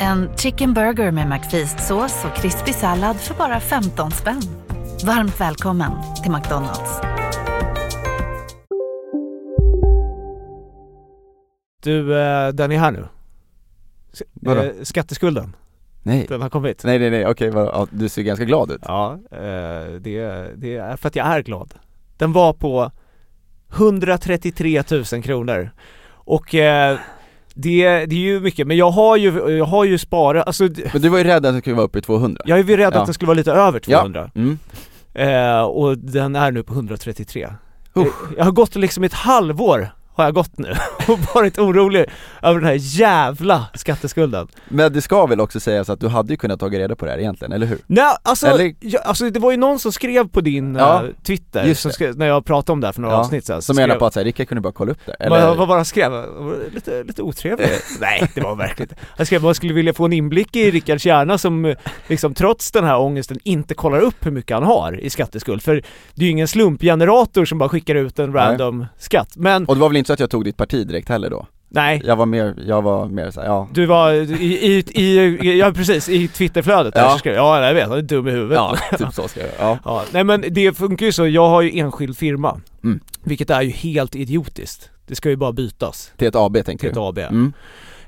En chicken burger med McFeast-sås och krispig sallad för bara 15 spänn. Varmt välkommen till McDonalds. Du, eh, den är här nu. Vadå? eh, skatteskulden, Nej. den har kommit. Nej nej nej, okej, du ser ganska glad ut. Ja, eh, det, det är för att jag är glad. Den var på 133 000 kronor. Och eh, det, det är ju mycket, men jag har ju, jag har ju sparat, alltså Men du var ju rädd att den skulle vara uppe i 200. jag är ju rädd Ja. att den skulle vara lite över 200. Mm. Eh, och den är nu på 133. Uff. Eh, Jag har gått liksom ett halvår har jag gått nu och varit orolig över den här jävla skatteskulden. Men det ska väl också sägas att du hade ju kunnat ta reda på det här egentligen, eller hur? Nej, alltså, Eller- jag, alltså det var ju någon som skrev på din Ja, eh, Twitter, som skrev, när jag pratade om det här för några Ja, avsnitt sedan. Som menar på att säga, Rickard kunde bara kolla upp det, Eller... eller? Vad bara skrev? Lite, lite otrevlig? Nej, det var verkligen. Han skrev man skulle vilja få en inblick i Rickards hjärna som eh, liksom trots den här ångesten inte kollar upp hur mycket han har i skatteskuld. För det är ju ingen slumpgenerator som bara skickar ut en Nej. random skatt. Men Och det var väl inte så att jag tog ditt parti direkt heller då? nej, Jag var mer, jag var mer såhär, ja du var i, i, i, ja precis, i Twitterflödet där Ja. så skrev jag, ja jag vet, han är dum i huvudet. Ja, typ så ska jag ja. Ja, nej men det funkar ju så, jag har ju enskild firma. Mm. Vilket är ju helt idiotiskt. Det ska ju bara bytas Till ett AB tänker till ett du? AB. Mm.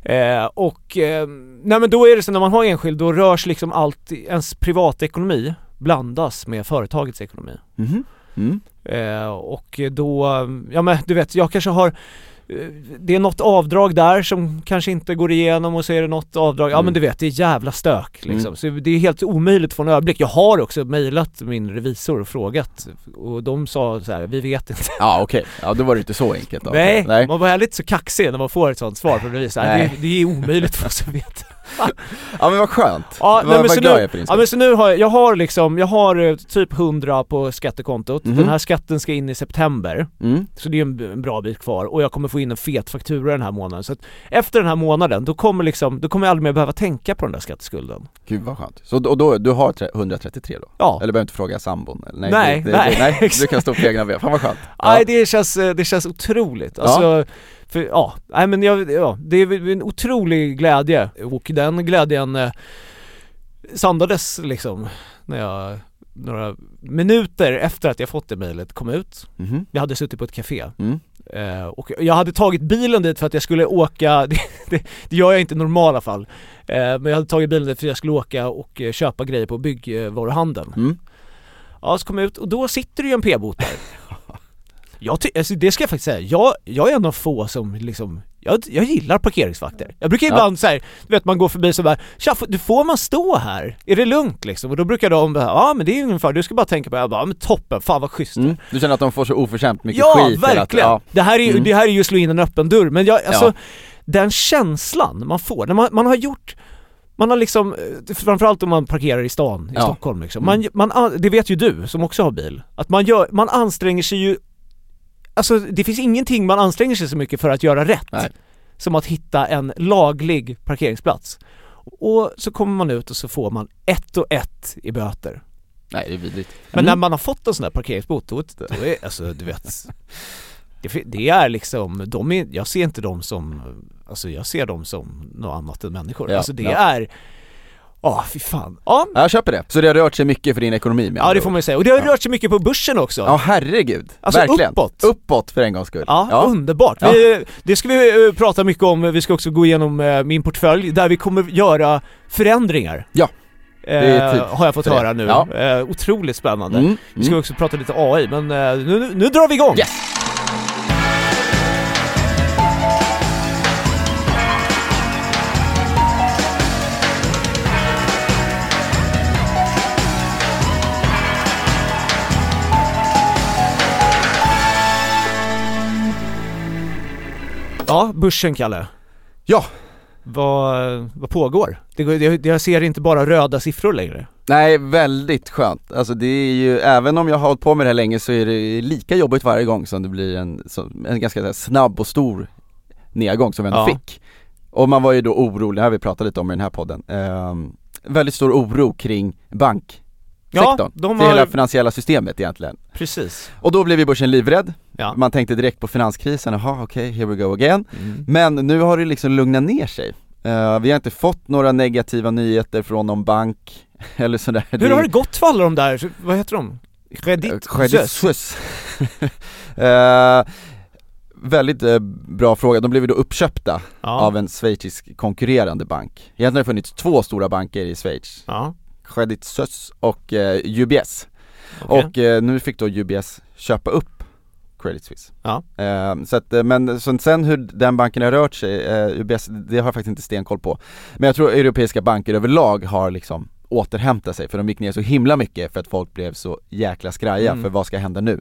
Eh, och, eh, nej men då är det så när man har enskild, då rörs liksom allt, ens privatekonomi blandas med företagets ekonomi. Mhm. Mm. Eh, och då, ja men du vet, jag kanske har eh, det är något avdrag där som kanske inte går igenom och så är det något avdrag, ja Mm. men du vet det är jävla stök liksom. Mm. Så det är helt omöjligt att få en överblick. Jag har också mejlat min revisor och frågat och de sa så här: vi vet inte. Ja okej, ja då var det inte så enkelt då Nej, Nej. man var lite så kaxig när man får ett sånt svar från revisorn. Det, det är omöjligt för oss att veta. Ja men vad skönt, Ja, vad, nej, men vad så glad nu- jag är Ja men så nu har jag, jag har liksom, jag har eh, typ 100 på skattekontot. Mhm. Den här skatten ska in i september. mm. Så det är en, en bra bit kvar och jag kommer få in en fet faktura den här månaden. Så att efter den här månaden, då kommer liksom, då kommer jag aldrig mer behöva tänka på den där skatteskulden. Gud vad skönt. Så och då, du har tre- 133 då? Ja. Eller behöver inte fråga sambon? Eller? Nej, Nej, det, det, nej, nej, du kan stå på egna ben, fan vad skönt Nej det känns, eh, det känns otroligt. Alltså, för ja, nej men jag, ja, det är en otrolig glädje och den glädjen eh, sandades liksom när jag några minuter efter att jag fått det mejlet kom ut. Mhm. Jag hade suttit på ett café Mm. Eh, och jag hade tagit bilen dit för att jag skulle åka, det, det, det gör jag inte i normala fall, eh, men jag hade tagit bilen dit för att jag skulle åka och eh, köpa grejer på byggvaruhandeln. Mm. Ja, så kom jag ut och då sitter det ju en p-bot där. Jag ty- alltså, det ska jag faktiskt säga, jag, jag är en av få som liksom jag, jag gillar parkeringsvakter. Jag brukar Ja. ibland så här, du vet man går förbi så där, Tja, du får man stå här? Är det lugnt liksom? Och då brukar de bara, ja men det är ingen fara, du ska bara tänka på det. Jag bara, ja, men toppen, fan vad schysst. Mm. Du känner att de får så oförtjämt mycket ja, skit? verkligen! Att, Det, här är, ju- Mm. det här är ju att slå in en öppen dörr, men jag, alltså Ja. den känslan man får, när man, man har gjort man har liksom, eh, framförallt om man parkerar i stan i Ja. Stockholm liksom. Mm. Man, man, an- det vet ju du som också har bil, att man gör, man anstränger sig ju Alltså det finns ingenting man anstränger sig så mycket för att göra rätt Nej. som att hitta en laglig parkeringsplats. Och så kommer man ut och så får man ett och ett i böter. Nej det är vidrigt Men Mm. när man har fått en sån där parkeringsbot, då, då är, alltså du vet det, det är liksom, de är, jag ser inte dem som, alltså jag ser dem som något annat än människor. Ja, alltså det ja. är, ja fy fan. Ja, Ja, jag köper det. Så det har rört sig mycket för din ekonomi med ja det får man ju säga. Och det har Ja. rört sig mycket på börsen också. Ja herregud, Alltså, verkligen. uppåt. Uppåt för en gångs skull. Ja, underbart. Ja. Vi, det ska vi eh, prata mycket om, vi ska också gå igenom eh, min portfölj där vi kommer göra förändringar. Ja, tid har jag fått höra nu. Ja. Otroligt spännande. Mm, Vi ska mm. också prata lite AI, men nu, nu, nu drar vi igång! Yes. Ja, börsen Kalle. Ja. Vad, vad pågår? Det, det, jag ser inte bara röda siffror längre. Nej, väldigt skönt. Alltså det är ju, även om jag har hållit på med det här länge så är det lika jobbigt varje gång som det blir en, en ganska här snabb och stor nedgång som vi ändå Ja. fick. Och man var ju då orolig, det har vi pratat lite om i den här podden, Ehm, väldigt stor oro kring banksektorn, Ja, de det har- hela finansiella systemet egentligen. Precis. Och då blev ju börsen livrädd, Ja. man tänkte direkt på finanskrisen, jaha okej, here we go again. Mm. Men nu har det liksom lugnat ner sig. Eh, vi har inte fått några negativa nyheter från någon bank eller sådär. Hur har det gått för alla de där, vad heter de? Credit? Suisse. Eh, väldigt eh, bra fråga, de blev ju då uppköpta Ja. av en schweizisk konkurrerande bank. Egentligen har det funnits två stora banker i Schweiz, Ja, Credit Suisse och eh, UBS. okej. Och eh, nu fick då UBS köpa upp Credit Suisse. Ja. Eh, så att, eh, men så sen hur den banken har rört sig, eh, UBS, det har jag faktiskt inte stenkoll på. Men jag tror europeiska banker överlag har liksom återhämtat sig för de gick ner så himla mycket för att folk blev så jäkla skraja Mm. för vad ska hända nu?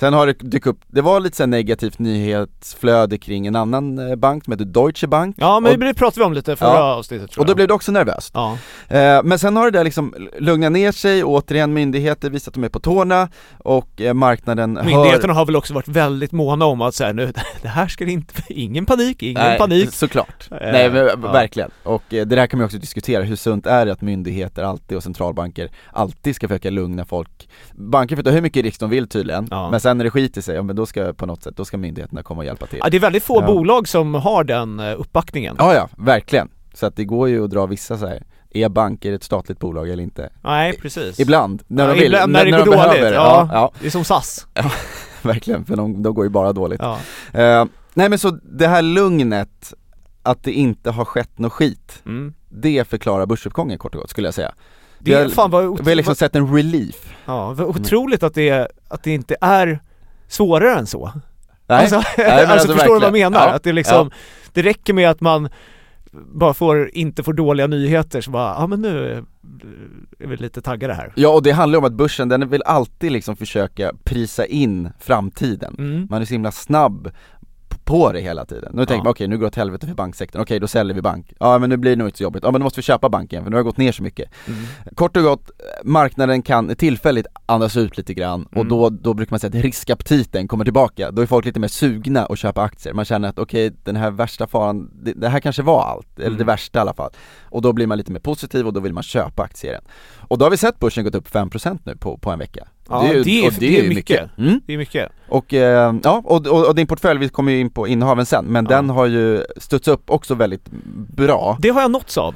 Sen har det dykt upp, det var lite så negativt nyhetsflöde kring en annan eh, bank som heter Deutsche Bank Ja men och, det pratade vi om lite förra Ja. avsnittet tror och då jag. blev det också nervöst. Ja, Eh, Men sen har det där liksom lugnat ner sig, återigen myndigheter visat att de är på tårna och eh, marknaden myndigheterna har väl också varit väldigt måna om att säga nu, det här ska det inte, ingen panik, ingen Nej, panik. såklart. Eh, Nej men ja. verkligen. Och eh, det där kan man också diskutera, hur sunt är det att myndigheter alltid och centralbanker alltid ska försöka lugna folk? Banker får ta hur mycket risk de vill tydligen, Ja. men sen när det skiter sig, ja men då ska på något sätt, då ska myndigheterna komma och hjälpa till. Ja, det är väldigt få Ja. bolag som har den eh, uppbackningen. Ja ja, verkligen. Så att det går ju att dra vissa så här. är banker ett statligt bolag eller inte? Nej precis. Ibland, när Ja, de vill, ibland när det när går de dåligt, behöver. ja. Ja, ja, Det är som SAS. verkligen, för de, de går ju bara dåligt. Ja. Eh, nej men så det här lugnet, att det inte har skett något skit, Mm. det förklarar börsuppgången kort och gott skulle jag säga. Det är Vi- fan vad, Vi har liksom sett en relief. ja, vad otroligt att det, att det inte är svårare än så. Nej, alltså, men alltså, alltså förstår du vad jag menar? Ja, Att det liksom, det räcker med att man bara får, inte får dåliga nyheter så bara, ja men nu är vi lite taggade här. Ja och det handlar om att börsen, den vill alltid liksom försöka prisa in framtiden. Mm. Man är så himla snabb på det hela tiden. Nu tänker Ja. man okej nu går det åt helvete för banksektorn, okej då säljer vi bank. Ja men nu blir det nog inte så jobbigt, ja men då måste vi köpa banken för nu har det gått ner så mycket. Mm. Kort och gott, marknaden kan tillfälligt andas ut lite grann och Mm. då, då brukar man säga att riskaptiten kommer tillbaka. Då är folk lite mer sugna att köpa aktier. Man känner att okej, den här värsta faran, det, det här kanske var allt, eller Mm. det värsta i alla fall. Och då blir man lite mer positiv och då vill man köpa aktier igen. Och då har vi sett börsen gått upp 5% nu på, på en vecka. Ja, det är- och det är ju mycket. Mm. Det är mycket. Och eh, ja, och, och, och din portfölj, vi kommer ju in på innehaven sen, men Ja. den har ju studsat upp också väldigt bra. Det har jag nåtts av.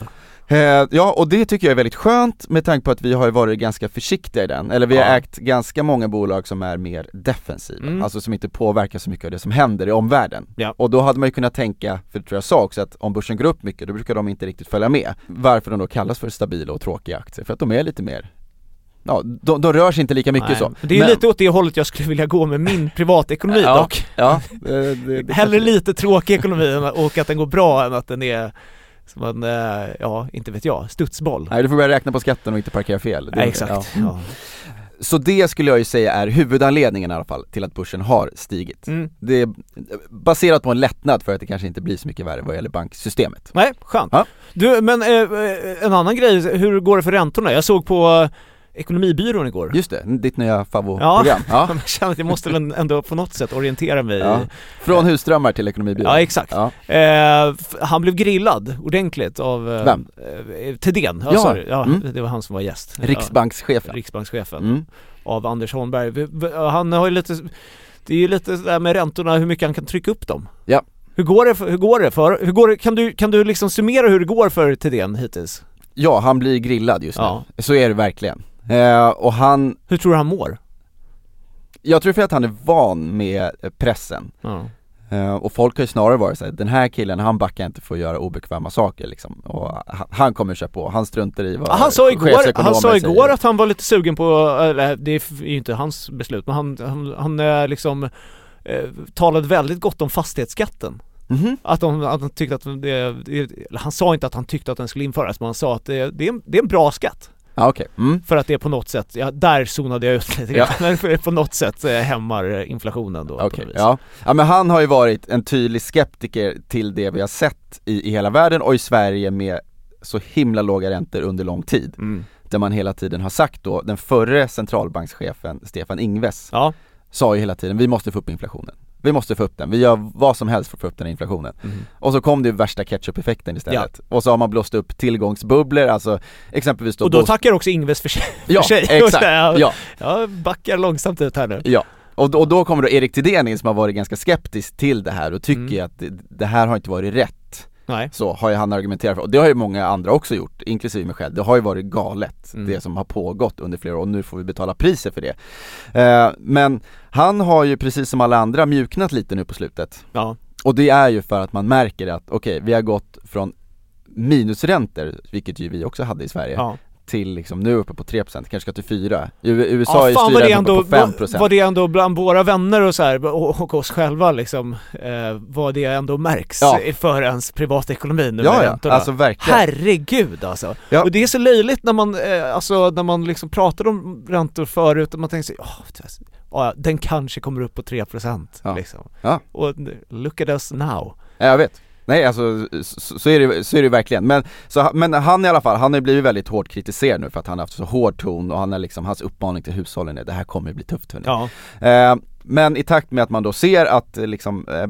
Eh, ja, och det tycker jag är väldigt skönt med tanke på att vi har varit ganska försiktiga i den, eller vi har Ja. ägt ganska många bolag som är mer defensiva, Mm. alltså som inte påverkar så mycket av det som händer i omvärlden. Ja. Och då hade man ju kunnat tänka, för det tror jag sa också, att om börsen går upp mycket, då brukar de inte riktigt följa med. Varför de då kallas för stabila och tråkiga aktier, för att de är lite mer Ja, de, de rör sig inte lika mycket Nej, så. Det är ju lite åt det hållet jag skulle vilja gå med min privatekonomi Ja, dock. Ja, det, det, det Hellre lite tråkig ekonomi och att den går bra än att den är som en, eh, ja inte vet jag, studsboll. Nej du får börja räkna på skatten och inte parkera fel. Nej, exakt. ja. Ja. Så det skulle jag ju säga är huvudanledningen i alla fall till att börsen har stigit. Mm. Det är baserat på en lättnad för att det kanske inte blir så mycket värre vad gäller banksystemet. Nej, skönt. Ja. Du, men eh, eh, en annan grej, hur går det för räntorna? Jag såg på Ekonomibyrån igår. Just det, ditt nya favoritprogram. Ja. Jag känner att jag måste väl ändå på något sätt orientera mig Ja. Från husdrömmar till ekonomibyrån. Ja exakt. Ja. Eh, han blev grillad ordentligt av eh, Vem? Eh, Thedéen, ja, Ja. ja Mm. det var han som var gäst. Riksbankschefen. Riksbankschefen. Mm. Av Anders Holmberg. Han har ju lite, det är ju lite sådär med räntorna hur mycket han kan trycka upp dem. Ja. Hur går det för, hur går det för, hur går det, kan du, kan du liksom summera hur det går för Thedéen hittills? Ja, han blir grillad just nu. Så är det verkligen. Eh, och han, Hur tror du han mår? jag tror för att han är van med eh, pressen. Ja. Eh, och folk har ju snarare varit såhär, den här killen han backar inte för att göra obekväma saker liksom. Och han, han kommer köra på, han struntar i vad Han sa igår, han sa igår säger. att han var lite sugen på, eller det är ju inte hans beslut, men han, han, han eh, liksom eh, talade väldigt gott om fastighetsskatten. Mhm. Att, de, att han tyckte att det, det, han sa inte att han tyckte att den skulle införas, men han sa att det, det, är, en, det är en bra skatt. Ja okej, mm. För att det på något sätt, ja där zonade jag ut lite Ja. Men på något sätt eh, hämmar eh, inflationen då vis. ja. ja men han har ju varit en tydlig skeptiker till det vi har sett i, i hela världen och i Sverige med så himla låga räntor under lång tid. Mm. Där man hela tiden har sagt då, den förre centralbankschefen Stefan Ingves Ja, sa ju hela tiden, vi måste få upp inflationen. Vi måste få upp den, vi gör vad som helst för att få upp den här inflationen. Och så kom det värsta ketchup-effekten istället. Och så har man blåst upp tillgångsbubblor, alltså exempelvis då och då bost- tackar också Ingves för sig. Ja, för sig. exakt, ja. ja. Jag backar långsamt ut här nu. Ja, och, då- och då kommer då Erik Thedéen in som har varit ganska skeptisk till det här och tycker Mm. att det, det här har inte varit rätt. Nej. Så har ju han argumenterat för, och det har ju många andra också gjort, inklusive mig själv. Det har ju varit galet, Mm. det som har pågått under flera år och nu får vi betala priset för det. Eh, men han har ju precis som alla andra mjuknat lite nu på slutet. Ja. Och det är ju för att man märker att, okej, vi har gått från minusräntor, vilket ju vi också hade i Sverige, ja. Till liksom nu uppe på 3%, kanske ska till 4 I USA Ja, är styrräntan ändå, på 5% var, var det ändå bland våra vänner och så här, och, och oss själva liksom, eh, vad det ändå märks Ja. för ens privatekonomi nu Ja med ja, räntorna. alltså verkligen. Herregud alltså! Ja. Och det är så löjligt när man, eh, alltså när man liksom pratade om räntor förut och man tänker sig, "Åh, det- ja, den kanske kommer upp på 3% Ja. liksom. Ja. Och look at us now. Ja, jag vet. Nej alltså så, så är det så är det verkligen. Men, så, men han i alla fall, han har ju blivit väldigt hårt kritiserad nu för att han har haft så hård ton och han är liksom, hans uppmaning till hushållen är det här kommer bli tufft hörni. Ja. Eh, men i takt med att man då ser att eh, liksom, eh,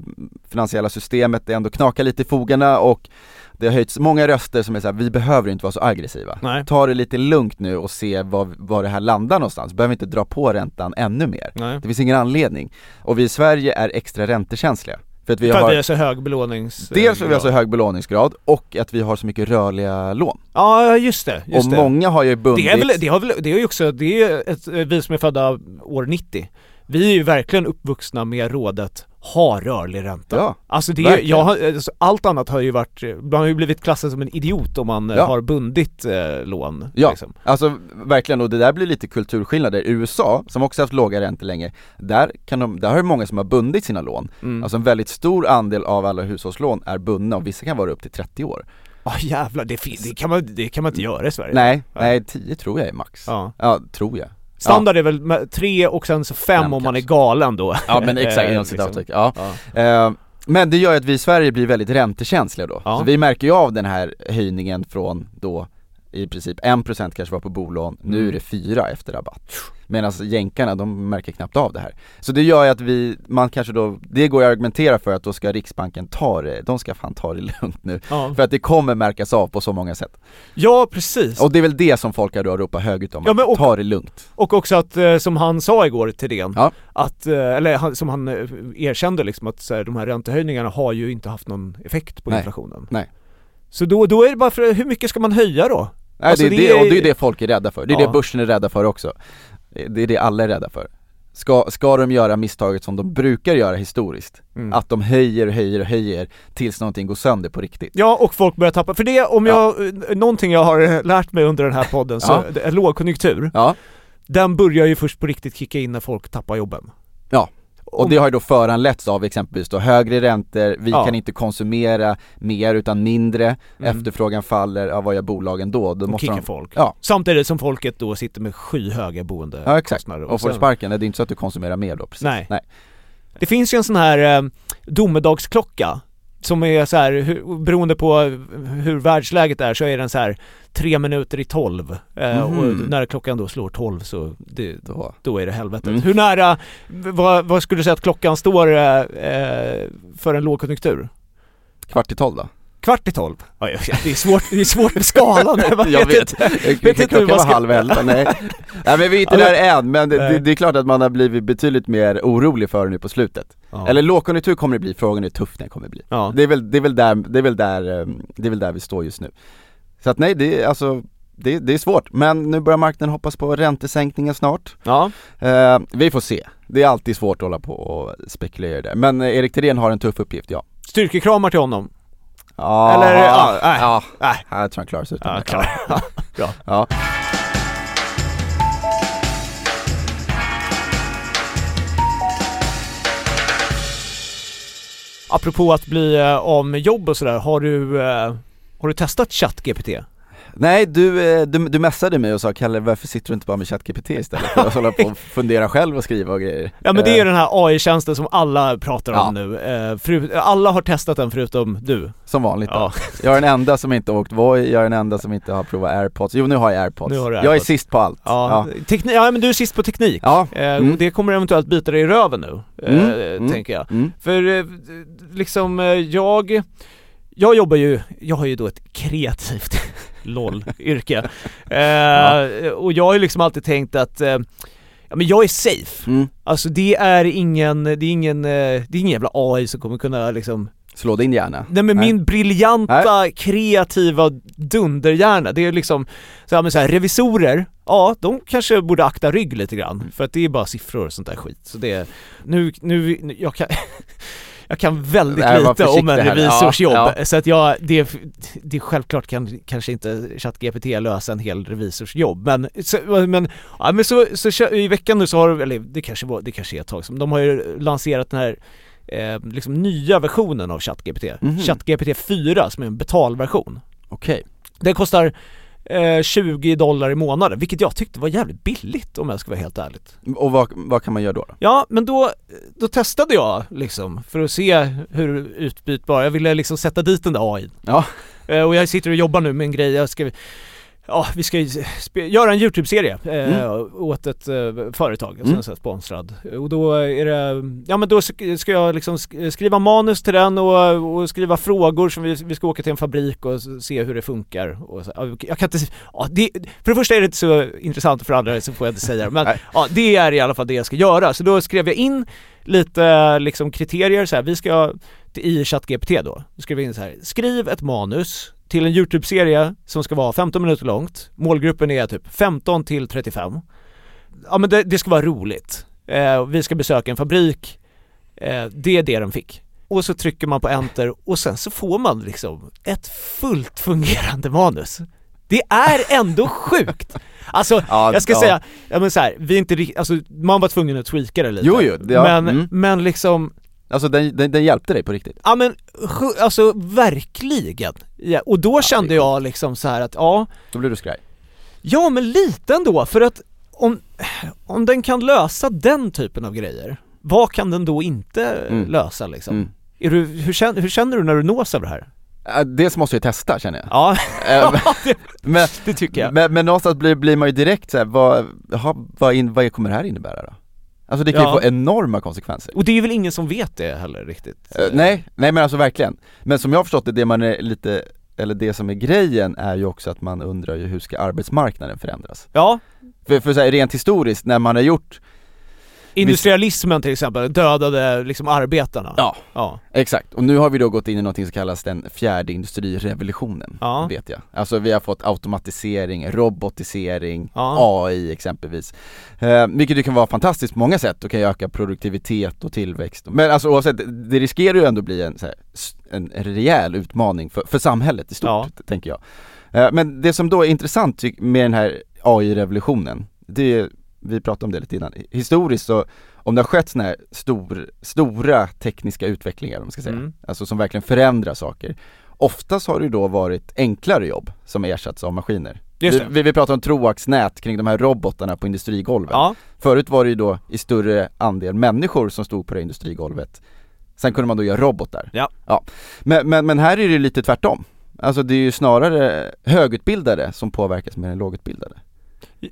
finansiella systemet ändå knakar lite i fogarna och det har höjts många röster som är såhär, vi behöver inte vara så aggressiva. Nej. Ta det lite lugnt nu och se var, var det här landar någonstans, behöver inte dra på räntan ännu mer. Nej. Det finns ingen anledning. Och vi i Sverige är extra räntekänsliga. För att vi för har att vi så hög belånings... Dels för att vi har så hög belåningsgrad och att vi har så mycket rörliga lån. Ja, just det. Just och det. många har ju bundit Det är väl, det har väl, det är ju också, det är ett, vi som är födda år 90 Vi är ju verkligen uppvuxna med rådet ha rörlig ränta. Ja, alltså det, jag har, alltså allt annat har ju varit, man har ju blivit klassad som en idiot om man eh, Ja. har bundit eh, lån. Ja, Liksom. alltså verkligen och det där blir lite kulturskillnader. I USA, som också haft låga räntor länge, där, kan de, där har ju många som har bundit sina lån. Mm. Alltså en väldigt stor andel av alla hushållslån är bundna och vissa kan vara upp till 30 år. Ja jävlar, det, det, kan man, det kan man inte göra i Sverige. Nej, nej 10 tror jag är max. Ja. Ja, tror jag. Standard är väl tre och sen så fem, Fem om man är galen då. Ja men exakt, Eh, inom liksom. citattecken, ja. Ja. Eh, Men det gör ju att vi i Sverige blir väldigt räntekänsliga då. Ja. Så vi märker ju av den här höjningen från då i princip 1% kanske var på bolån, nu Mm. är det 4 efter rabatt. Medan jänkarna de märker knappt av det här. Så det gör ju att vi, man kanske då, det går att argumentera för att då ska Riksbanken ta det, de ska fan ta det lugnt nu. Ja. För att det kommer märkas av på så många sätt. ja precis. Och det är väl det som folk har ropat högt om, Ja, men och- ta det lugnt. Och också att, eh, som han sa igår till den, Ja. att, eh, eller som han eh, erkände liksom att så här, de här räntehöjningarna har ju inte haft någon effekt på Nej. inflationen. Nej. Så då, då är det bara för, hur mycket ska man höja då? Nej, Alltså, det, är det det, och är- det är det folk är rädda för, det är Ja. det börsen är rädda för också. Det är det alla är rädda för. Ska, ska de göra misstaget som de brukar göra historiskt, Mm. att de höjer och höjer och höjer tills någonting går sönder på riktigt? Ja, och folk börjar tappa, för det, om jag, eh, någonting jag har eh, lärt mig under den här podden, så Ja. är lågkonjunktur, Ja, den börjar ju först på riktigt kicka in när folk tappar jobben. ja och det har ju då föranletts av exempelvis då högre räntor, vi Ja. kan inte konsumera mer utan mindre, Mm. efterfrågan faller, ja vad gör bolagen då? Då De måste kickar de, folk. Ja. Samtidigt som folket då sitter med skyhöga ja boendekostnader. exakt, och får sen- sparken, det är inte så att du konsumerar mer då precis Nej. Nej. Det finns ju en sån här eh, domedagsklocka som är så här, hur, beroende på hur världsläget är så är den så här tre minuter i tolv eh, Mhm. och när klockan då slår tolv så det, Då. då är det helvetet. Mm. Hur nära, vad, vad skulle du säga att klockan står eh, eh, för en lågkonjunktur? Kvart i tolv då? Kvart i tolv? Ja, det är svårt, det är svårt med skalan. Jag, vet, inte. vet inte hur klockan var ska- halv elva, nej Nej men vi är inte Ja, där än, men det, det, är klart att man har blivit betydligt mer orolig för det nu på slutet Ja. Eller lågkonjunktur kommer det bli, frågan är hur tufft den kommer bli ja. det, är väl, det, är väl där, det, är väl där, eh, det är väl där vi står just nu Så att nej, det är alltså det, det är svårt, men nu börjar marknaden hoppas på räntesänkningar snart ja. eh, Vi får se, det är alltid svårt att hålla på och spekulera där, men eh, Erik Thedéen har en tuff uppgift, ja Styrkekramar till honom. Ja, Eller, ja, nej. ja, Nej. jag tror han klarar sig utan Ja, klar. Bra. Ja. Apropå att bli eh, av med jobb och sådär, har du, eh, har du testat ChatGPT? Nej du, eh, du, du messade mig och sa Kalle varför sitter du inte bara med ChatGPT istället för att hålla på och fundera själv och skriva och grejer? Ja men det är ju Eh, den här AI-tjänsten som alla pratar om Ja. nu. Eh, alla har testat den förutom du. Som vanligt då. Ja. Jag är den enda som inte har åkt Voi, jag är den enda som inte har provat airpods, jo nu har jag airpods. Nu har du Jag är AirPods. sist på allt. Ja, Tekni- ja men du är sist på teknik. Ja. Mm. Det kommer eventuellt bita dig i röven nu, Mm, mm. tänker jag. Mm. För liksom, jag, jag jobbar ju, jag har ju då ett kreativt LOL-yrke. Eh, Och jag har ju liksom alltid tänkt att, eh, ja men jag är safe. Mm. Alltså det är ingen, det är ingen, eh, det är ingen jävla AI som kommer kunna liksom Slå din hjärna. Nej men Nej. min briljanta, kreativa dunderhjärna, det är liksom så här, men så här, revisorer, ja de kanske borde akta rygg lite grann för att det är bara siffror och sånt där skit. Så det är, nu, nu, jag kan Jag kan väldigt Nej, lite om en revisors Ja, jobb, ja. så att jag, det, det självklart kan kanske inte ChatGPT lösa en hel revisors jobb men, så, men, ja, men så, så i veckan nu så har, eller det kanske var, det kanske är ett tag som, de har ju lanserat den här eh, liksom nya versionen av ChatGPT, Mhm. ChatGPT 4 som är en betalversion. Okej. Den kostar eh, 20 dollar i månaden, vilket jag tyckte var jävligt billigt om jag ska vara helt ärligt. Och vad, vad kan man göra då? då? Ja, men då, då testade jag liksom för att se hur utbytbar, jag ville liksom sätta dit den där AI. Ja. Eh, och jag sitter och jobbar nu med en grej, jag ska Ja, vi ska göra en YouTube-serie eh, Mm. åt ett eh, företag, Mm. här sponsrad. Och då är det, ja men då sk- ska jag liksom sk- skriva manus till den och, och skriva frågor som vi, vi ska åka till en fabrik och se hur det funkar. Och så, ja, jag kan inte, ja, det, för det första är det inte så intressant och för det andra så får jag inte säga det. Men ja, det är i alla fall det jag ska göra. Så då skrev jag in lite liksom kriterier så här, vi ska i ChatGPT då, då skrev jag in så här, skriv ett manus till en YouTube-serie som ska vara 15 minuter långt. Målgruppen är typ 15 till 35. Ja men det, det ska vara roligt. Eh, vi ska besöka en fabrik. Eh, det är det den fick. Och så trycker man på enter och sen så får man liksom ett fullt fungerande manus. Det är ändå sjukt! Alltså, Ja, jag ska ja. säga, ja men så här, vi är inte rikt- alltså man var tvungen att tweaka det lite. Jo, jo, ja, men, mm. men liksom, Alltså den, den, den hjälpte dig på riktigt? Ja men alltså verkligen. Ja, och då kände jag liksom så här att ja, Då blev du skraj? ja men lite ändå för att om, om den kan lösa den typen av grejer, vad kan den då inte Mm. lösa liksom? Mm. Är du, hur, känner, hur känner du när du nås av det här? Dels måste jag testa känner jag. Ja, men, det tycker jag. men, men någonstans blir, blir man ju direkt såhär, vad, jaha, vad, in, vad kommer det här innebära då? Alltså det kan Ja. ju få enorma konsekvenser. Och det är väl ingen som vet det heller riktigt? Eh, nej, nej men alltså verkligen. Men som jag har förstått det, det man är lite, eller det som är grejen är ju också att man undrar ju hur ska arbetsmarknaden förändras? Ja, För, för så här, rent historiskt, när man har gjort, industrialismen till exempel dödade liksom arbetarna. Ja. Ja. exakt, och nu har vi då gått in i något som kallas den fjärde industrirevolutionen, Ja. vet jag. Alltså vi har fått automatisering, robotisering, Ja. AI exempelvis. Eh, vilket ju kan vara fantastiskt på många sätt och kan öka produktivitet och tillväxt. Men alltså oavsett, det riskerar ju ändå bli en, så här, en rejäl utmaning för, för samhället i stort, Ja. tänker jag. Eh, men det som då är intressant med den här AI-revolutionen, det är, vi pratade om det lite innan, historiskt så om det har skett sådana här stor, stora tekniska utvecklingar, om man ska säga, Mm. alltså som verkligen förändrar saker. Oftast har det ju då varit enklare jobb som ersatts av maskiner. Just Vi, det. vi, vi pratar om troaxnät kring de här robotarna på industrigolven. Ja, Förut var det ju då i större andel människor som stod på det industrigolvet. Sen kunde man då göra robotar. Ja. ja. Men, men, men här är det lite tvärtom. Alltså det är ju snarare högutbildade som påverkas mer än lågutbildade.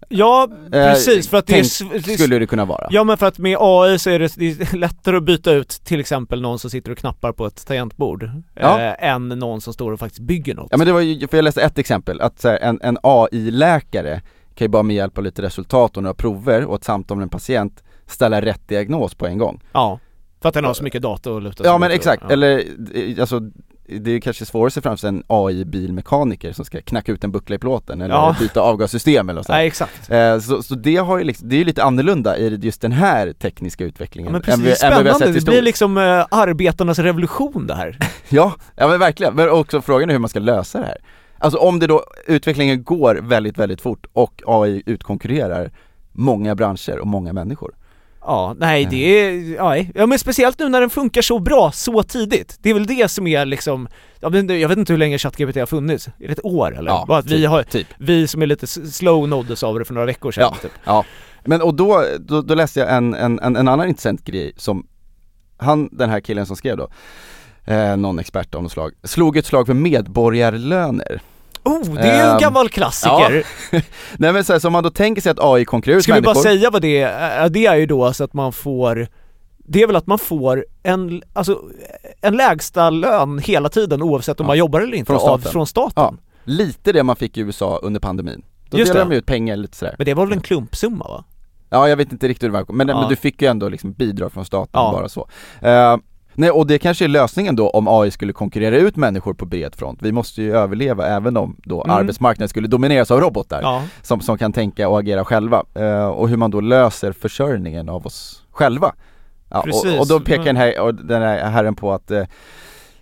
Ja precis för att det är, Skulle det kunna vara. Ja men för att med AI så är det, det är lättare att byta ut till exempel någon som sitter och knappar på ett tangentbord Ja. eh, än någon som står och faktiskt bygger något. Ja men det var ju, för jag läste ett exempel, att här, en, en AI-läkare kan ju bara med hjälp av lite resultat och några prover och ett samtal med en patient ställa rätt diagnos på en gång. Ja, för att den har så mycket data att luta sig Ja men exakt, ja. eller eh, alltså det är kanske svårare att se framför sig en AI-bilmekaniker som ska knacka ut en buckla i plåten eller Ja. byta avgassystem eller så. Nej exakt. Eh, så, så det har ju liksom, det är ju lite annorlunda i just den här tekniska Ja, utvecklingen men precis, än det är än vad vi har spännande, sett det blir liksom eh, arbetarnas revolution det här. Ja, ja men verkligen, men också frågan är hur man ska lösa det här. Alltså om det då, utvecklingen går väldigt, väldigt fort och AI utkonkurrerar många branscher och många människor. Ja, nej det är, nej. ja men speciellt nu när den funkar så bra så tidigt. Det är väl det som är liksom, ja, men jag vet inte hur länge ChatGPT har funnits, är det ett år eller? Ja, Bara att vi typ, har, typ. vi som är lite slow nåddes av det för några veckor sedan Ja. typ. Ja, men och då, då, då läste jag en, en, en, en annan intressant grej som han, den här killen som skrev då, eh, någon expert av något slag, slog ett slag för medborgarlöner. Oh, det är ju en Ehm, gammal klassiker! Nej men så, här, så om man då tänker sig att AI konkurrerar ut Ska vi bara människor säga vad det är? Det är ju då alltså att man får det är väl att man får en, alltså, en lägsta lön hela tiden oavsett om Ja. man jobbar eller inte Från av, staten. från staten. Ja. Lite det man fick i USA under pandemin. Då Just delade det. de ut pengar lite sådär. Men det var väl en klumpsumma va? Ja jag vet inte riktigt hur det var, men, Ja. men du fick ju ändå liksom bidrag från staten Ja. bara så. Eh, nej och det kanske är lösningen då om AI skulle konkurrera ut människor på bred front. Vi måste ju överleva även om då Mm. arbetsmarknaden skulle domineras av robotar Ja. som, som kan tänka och agera själva. Eh, och hur man då löser försörjningen av oss själva. Ja, och, och då pekar den här, och den här herren på att eh,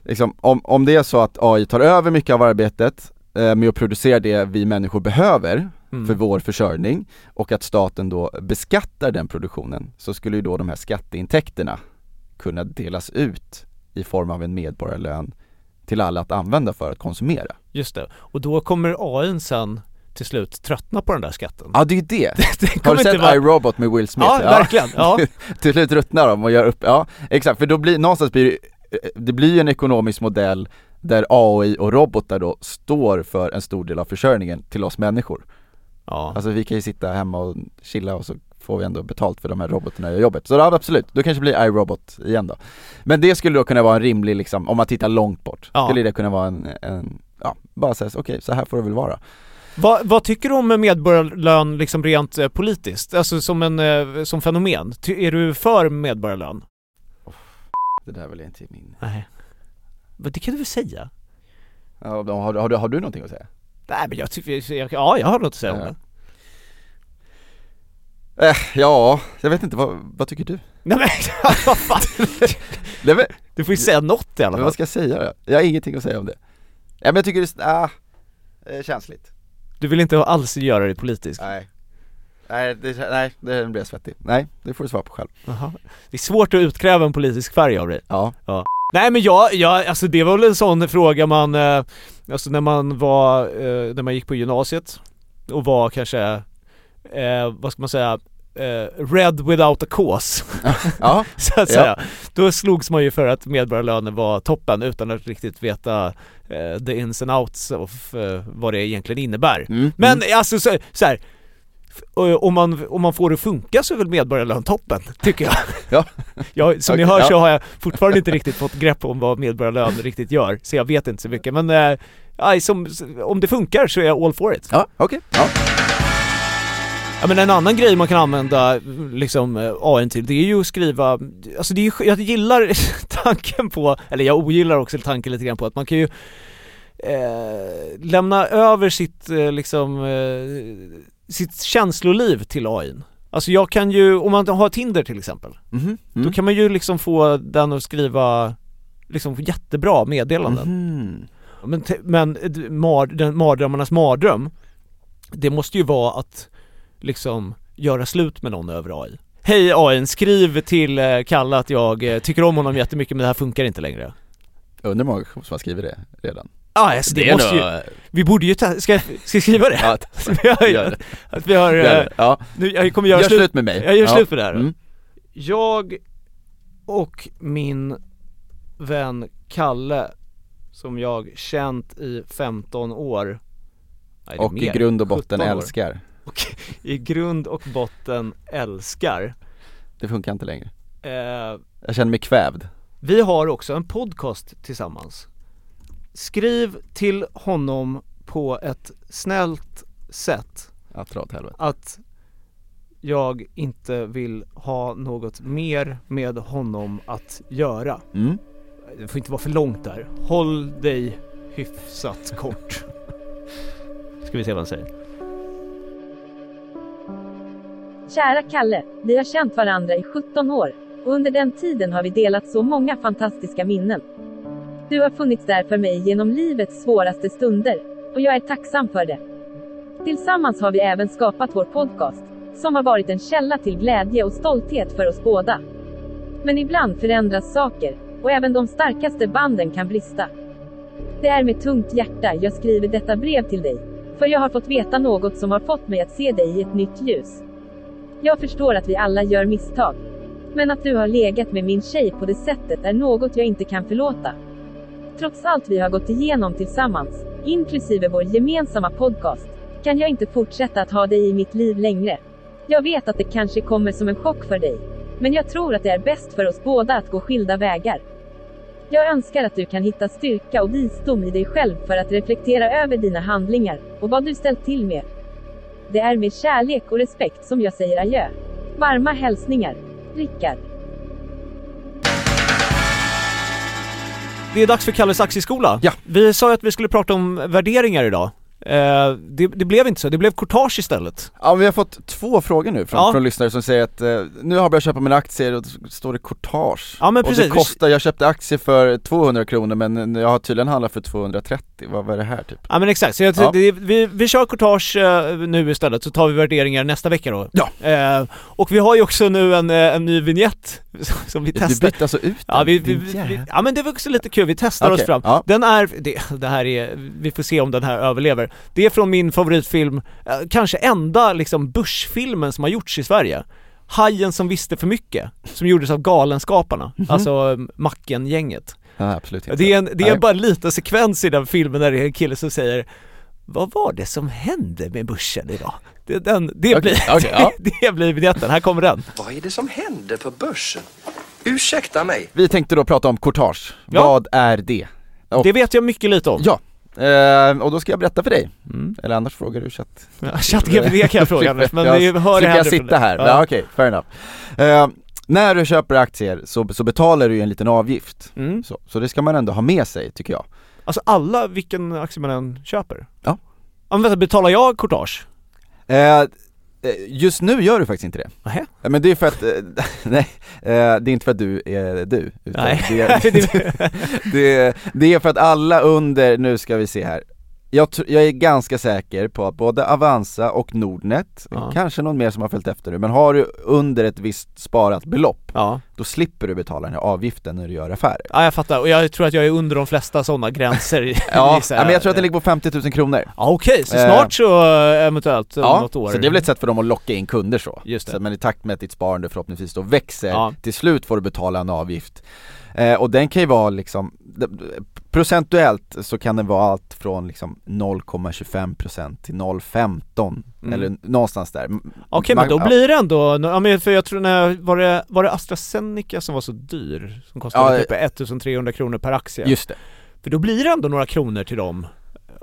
liksom, om, om det är så att AI tar över mycket av arbetet eh, med att producera det vi människor behöver Mm. för vår försörjning och att staten då beskattar den produktionen så skulle ju då de här skatteintäkterna kunna delas ut i form av en medborgarlön till alla att använda för att konsumera. Just det. Och då kommer AI sen till slut tröttna på den där skatten. Ja det är ju det! det Har kommer du sett vara... iRobot med Will Smith? Ja, verkligen. Ja. till slut ruttnar de och gör upp, ja exakt, för då blir, någonstans blir det, det blir ju en ekonomisk modell där AI och robotar då står för en stor del av försörjningen till oss människor. ja. Alltså vi kan ju sitta hemma och chilla och så får vi ändå betalt för de här robotarna i jobbet. Så ja, absolut, då kanske blir iRobot igen då. Men det skulle då kunna vara en rimlig liksom, om man tittar långt bort, Ja. skulle det kunna vara en, en ja, bara säga okej så här får det väl vara. Vad, vad tycker du om medborgarlön liksom rent eh, politiskt? Alltså som en, eh, som fenomen? Ty, är du för medborgarlön? Det där är väl inte min... Nej. Men det kan du väl säga? Ja, har, har, du, har du någonting att säga? Nej men jag tycker, jag- ja jag har något att säga om Ja. det. Eh, ja, jag vet inte, vad, vad tycker du? Nej men vad fan. Nej, men, Du får ju säga något i alla men fall. vad ska jag säga då? Jag har ingenting att säga om det. Ja men jag tycker det är, eh, känsligt. Du vill inte alls göra det politiskt? Nej. Nej, det, nej, det blir jag svettig. Nej, det får du svara på själv. Jaha. Det är svårt att utkräva en politisk färg av dig. Ja. Nej men jag, jag, alltså det var väl en sån fråga man, eh, alltså när man var, eh, när man gick på gymnasiet och var kanske, eh, vad ska man säga, eh, red without a cause, Ja, så att Ja. säga. Då slogs man ju för att medborgarlönen var toppen utan att riktigt veta eh, the ins and outs of eh, vad det egentligen innebär. mm, Men mm. alltså så, så här, och- om man, om man får det att funka så är väl medborgarlön toppen, tycker jag. Ja. jag som ni hör ja. så har jag fortfarande inte riktigt fått grepp om vad medborgarlön riktigt gör, så jag vet inte så mycket. Men eh, som, om det funkar så är jag all for it. Ja, okej. Ja. Ja men en annan grej man kan använda liksom eh, AI till, det är ju att skriva, alltså det är jag gillar tanken på, eller jag ogillar också tanken lite grann på att man kan ju eh, lämna över sitt eh, liksom, eh, sitt känsloliv till AI. Alltså jag kan ju, om man har Tinder till exempel, Mhm, då mm. kan man ju liksom få den att skriva liksom jättebra meddelanden. Men, te- men eh, d- mar, den mardrömmarnas mardröm, det måste ju vara att liksom göra slut med någon över AI. Hej AI, skriv till eh, Kalle att jag eh, tycker om honom jättemycket men det här funkar inte längre. Undrar hur många som har skrivit det redan. Ja, alltså det, är måste ju, vi borde ju ta, ska, ska jag skriva det? Ja, vi har, gör det. att vi har, Gör eh, det. Ja. nu, jag kommer göra Gör slut, slut med mig. jag gör ja. slut med det här. Mm. Jag och min vän Kalle, som jag känt i 15 år Nej, det Och i mer, grund och botten 17 år. älskar. och i grund och botten älskar. Det funkar inte längre. Eh, Jag känner mig kvävd. vi har också en podcast tillsammans. Skriv till honom på ett snällt sätt Att dra åt helvete. att jag inte vill ha något mer med honom att göra. Mm. Det får inte vara för långt där. Håll dig hyfsat kort. Ska vi se vad han säger. Kära Kalle, vi har känt varandra i 17 år och under den tiden har vi delat så många fantastiska minnen. Du har funnits där för mig genom livets svåraste stunder och jag är tacksam för det. Tillsammans har vi även skapat vår podcast, som har varit en källa till glädje och stolthet för oss båda. Men ibland förändras saker, och även de starkaste banden kan brista. Det är med tungt hjärta jag skriver detta brev till dig, för jag har fått veta något som har fått mig att se dig i ett nytt ljus. Jag förstår att vi alla gör misstag. Men att du har legat med min tjej på det sättet är något jag inte kan förlåta. Trots allt vi har gått igenom tillsammans, inklusive vår gemensamma podcast, kan jag inte fortsätta att ha dig i mitt liv längre. Jag vet att det kanske kommer som en chock för dig, men jag tror att det är bäst för oss båda att gå skilda vägar. Jag önskar att du kan hitta styrka och visdom i dig själv för att reflektera över dina handlingar och vad du ställt till med. Det är med kärlek och respekt som jag säger adjö. Varma hälsningar, Rickard. Det är dags för Kalles aktieskola. Ja. Vi sa ju att vi skulle prata om värderingar idag. Eh, det, det blev inte så, det blev courtage istället. Ja vi har fått två frågor nu från, Ja. från lyssnare som säger att eh, nu har jag börjat köpa mina aktier och då står det courtage Ja men Och precis. det kostar, jag köpte aktier för 200 kronor men jag har tydligen handlat för 230, vad var det här typ? Ja men exakt, så jag, Ja. det, vi, vi kör courtage eh, nu istället så tar vi värderingar nästa vecka då. Ja. Eh, och vi har ju också nu en, eh, en ny vignett som vi Du testar. bytte alltså ut Ja, den? vi, vi, vi, jävel. ja men det var också lite kul, vi testar oss Okej, fram. ja. Den är, det, det här är, vi får se om den här överlever. Det är från min favoritfilm, eh, kanske enda liksom börsfilmen som har gjorts i Sverige. Hajen som visste för mycket, som gjordes av Galenskaparna, Mhm. alltså eh, Macken-gänget. Ja, absolut inte Det är, en, det är Nej. bara en liten sekvens i den filmen där det är en kille som säger Vad var det som hände med börsen idag? Det, den, det, Okej, blir, okej, ja. det blir vignetten, här kommer den. Vad är det som händer på börsen? Ursäkta mig. Vi tänkte då prata om courtage, Ja. vad är det? Och- Det vet jag mycket lite om. Ja, eh, och då ska jag berätta för dig, Mm. eller annars frågar du chatt Ja, ChatGPT kan jag fråga Anders, men jag, vi hör det här jag sitta här? Ja, okej, fair enough eh, När du köper aktier så, så betalar du ju en liten avgift, Mm. så, så det ska man ändå ha med sig tycker jag Alltså alla, vilken aktie man än köper? Ja. Ja men vänta, betalar jag courtage? Eh, Just nu gör du faktiskt inte det. Ja, Men det är för att, eh, nej, eh, det är inte för att du är du, utan Nej. det, är, det, det är för att alla under, nu ska vi se här jag, jag är ganska säker på att både Avanza och Nordnet, Ja. kanske någon mer som har följt efter nu, men har du under ett visst sparat belopp, Ja. då slipper du betala den här avgiften när du gör affärer. ja, jag fattar. Och jag tror att jag är under de flesta sådana gränser Ja, ja, men jag tror att den ligger på 50 000 kronor. Ja okej, så Eh, snart så eh, eventuellt Ja, något år så det är väl ett sätt för dem att locka in kunder så. Just det. så men i takt med att ditt sparande förhoppningsvis då växer, till slut får du betala en avgift. Eh, och den kan ju vara liksom, procentuellt så kan den vara allt från liksom 0,25% till 0,15 Mm. eller någonstans där. Okej Man- men då blir det ändå, ja men för jag tror när, var det, var det AstraZeneca som var så dyr? Som kostade Ja, typ 1300 kronor per aktie? Just det, För då blir det ändå några kronor till dem,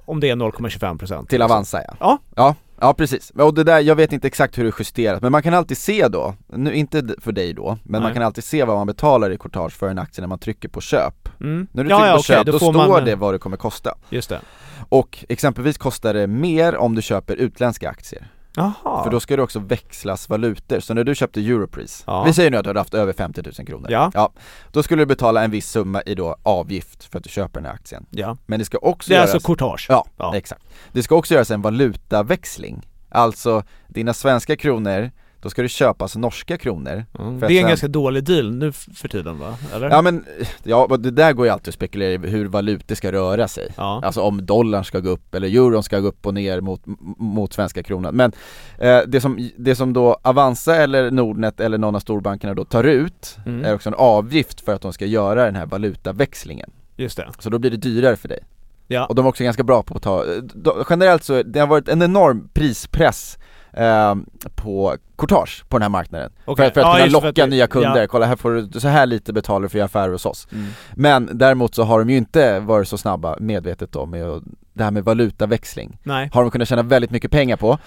om det är 0,25% till Avanza ja. Ja. Ja, ja precis. Och det där, jag vet inte exakt hur det är justerat, men man kan alltid se då, nu inte för dig då, men Nej. man kan alltid se vad man betalar i courtage för en aktie när man trycker på köp. Mm. När du ja, trycker ja, på okej, köp, då, får står man, det vad det kommer kosta. Just det Och exempelvis kostar det mer om du köper utländska aktier. Jaha. För då ska det också växlas valutor, så när du köpte Europris, Ja. vi säger nu att du har haft över 50 000 kronor. Ja. ja. Då skulle du betala en viss summa i då avgift för att du köper den här aktien. Ja, Men det ska också det är göras alltså courtage. Ja, Ja. exakt. Det ska också göras en valutaväxling. Alltså, dina svenska kronor, då ska det köpas norska kronor Mm. Det är en sen- ganska dålig deal nu för tiden va? Eller? Ja men, ja det där går ju alltid att spekulera i hur valutor ska röra sig Ja. Alltså om dollarn ska gå upp eller euron ska gå upp och ner mot, mot svenska kronan Men eh, det, som, det som då Avanza eller Nordnet eller någon av storbankerna då tar ut Mm. är också en avgift för att de ska göra den här valutaväxlingen Just det Så då blir det dyrare för dig Ja, Och de är också ganska bra på att ta, de, generellt så, det har varit en enorm prispress eh, på courtage på den här marknaden Okej. För, för att Ja, kunna locka att nya kunder, ja. kolla här får du, så här lite betalar för att affärer hos oss mm. Men däremot så har de ju inte varit så snabba, medvetet då, med att- det här med valutaväxling Nej Har de kunnat tjäna väldigt mycket pengar på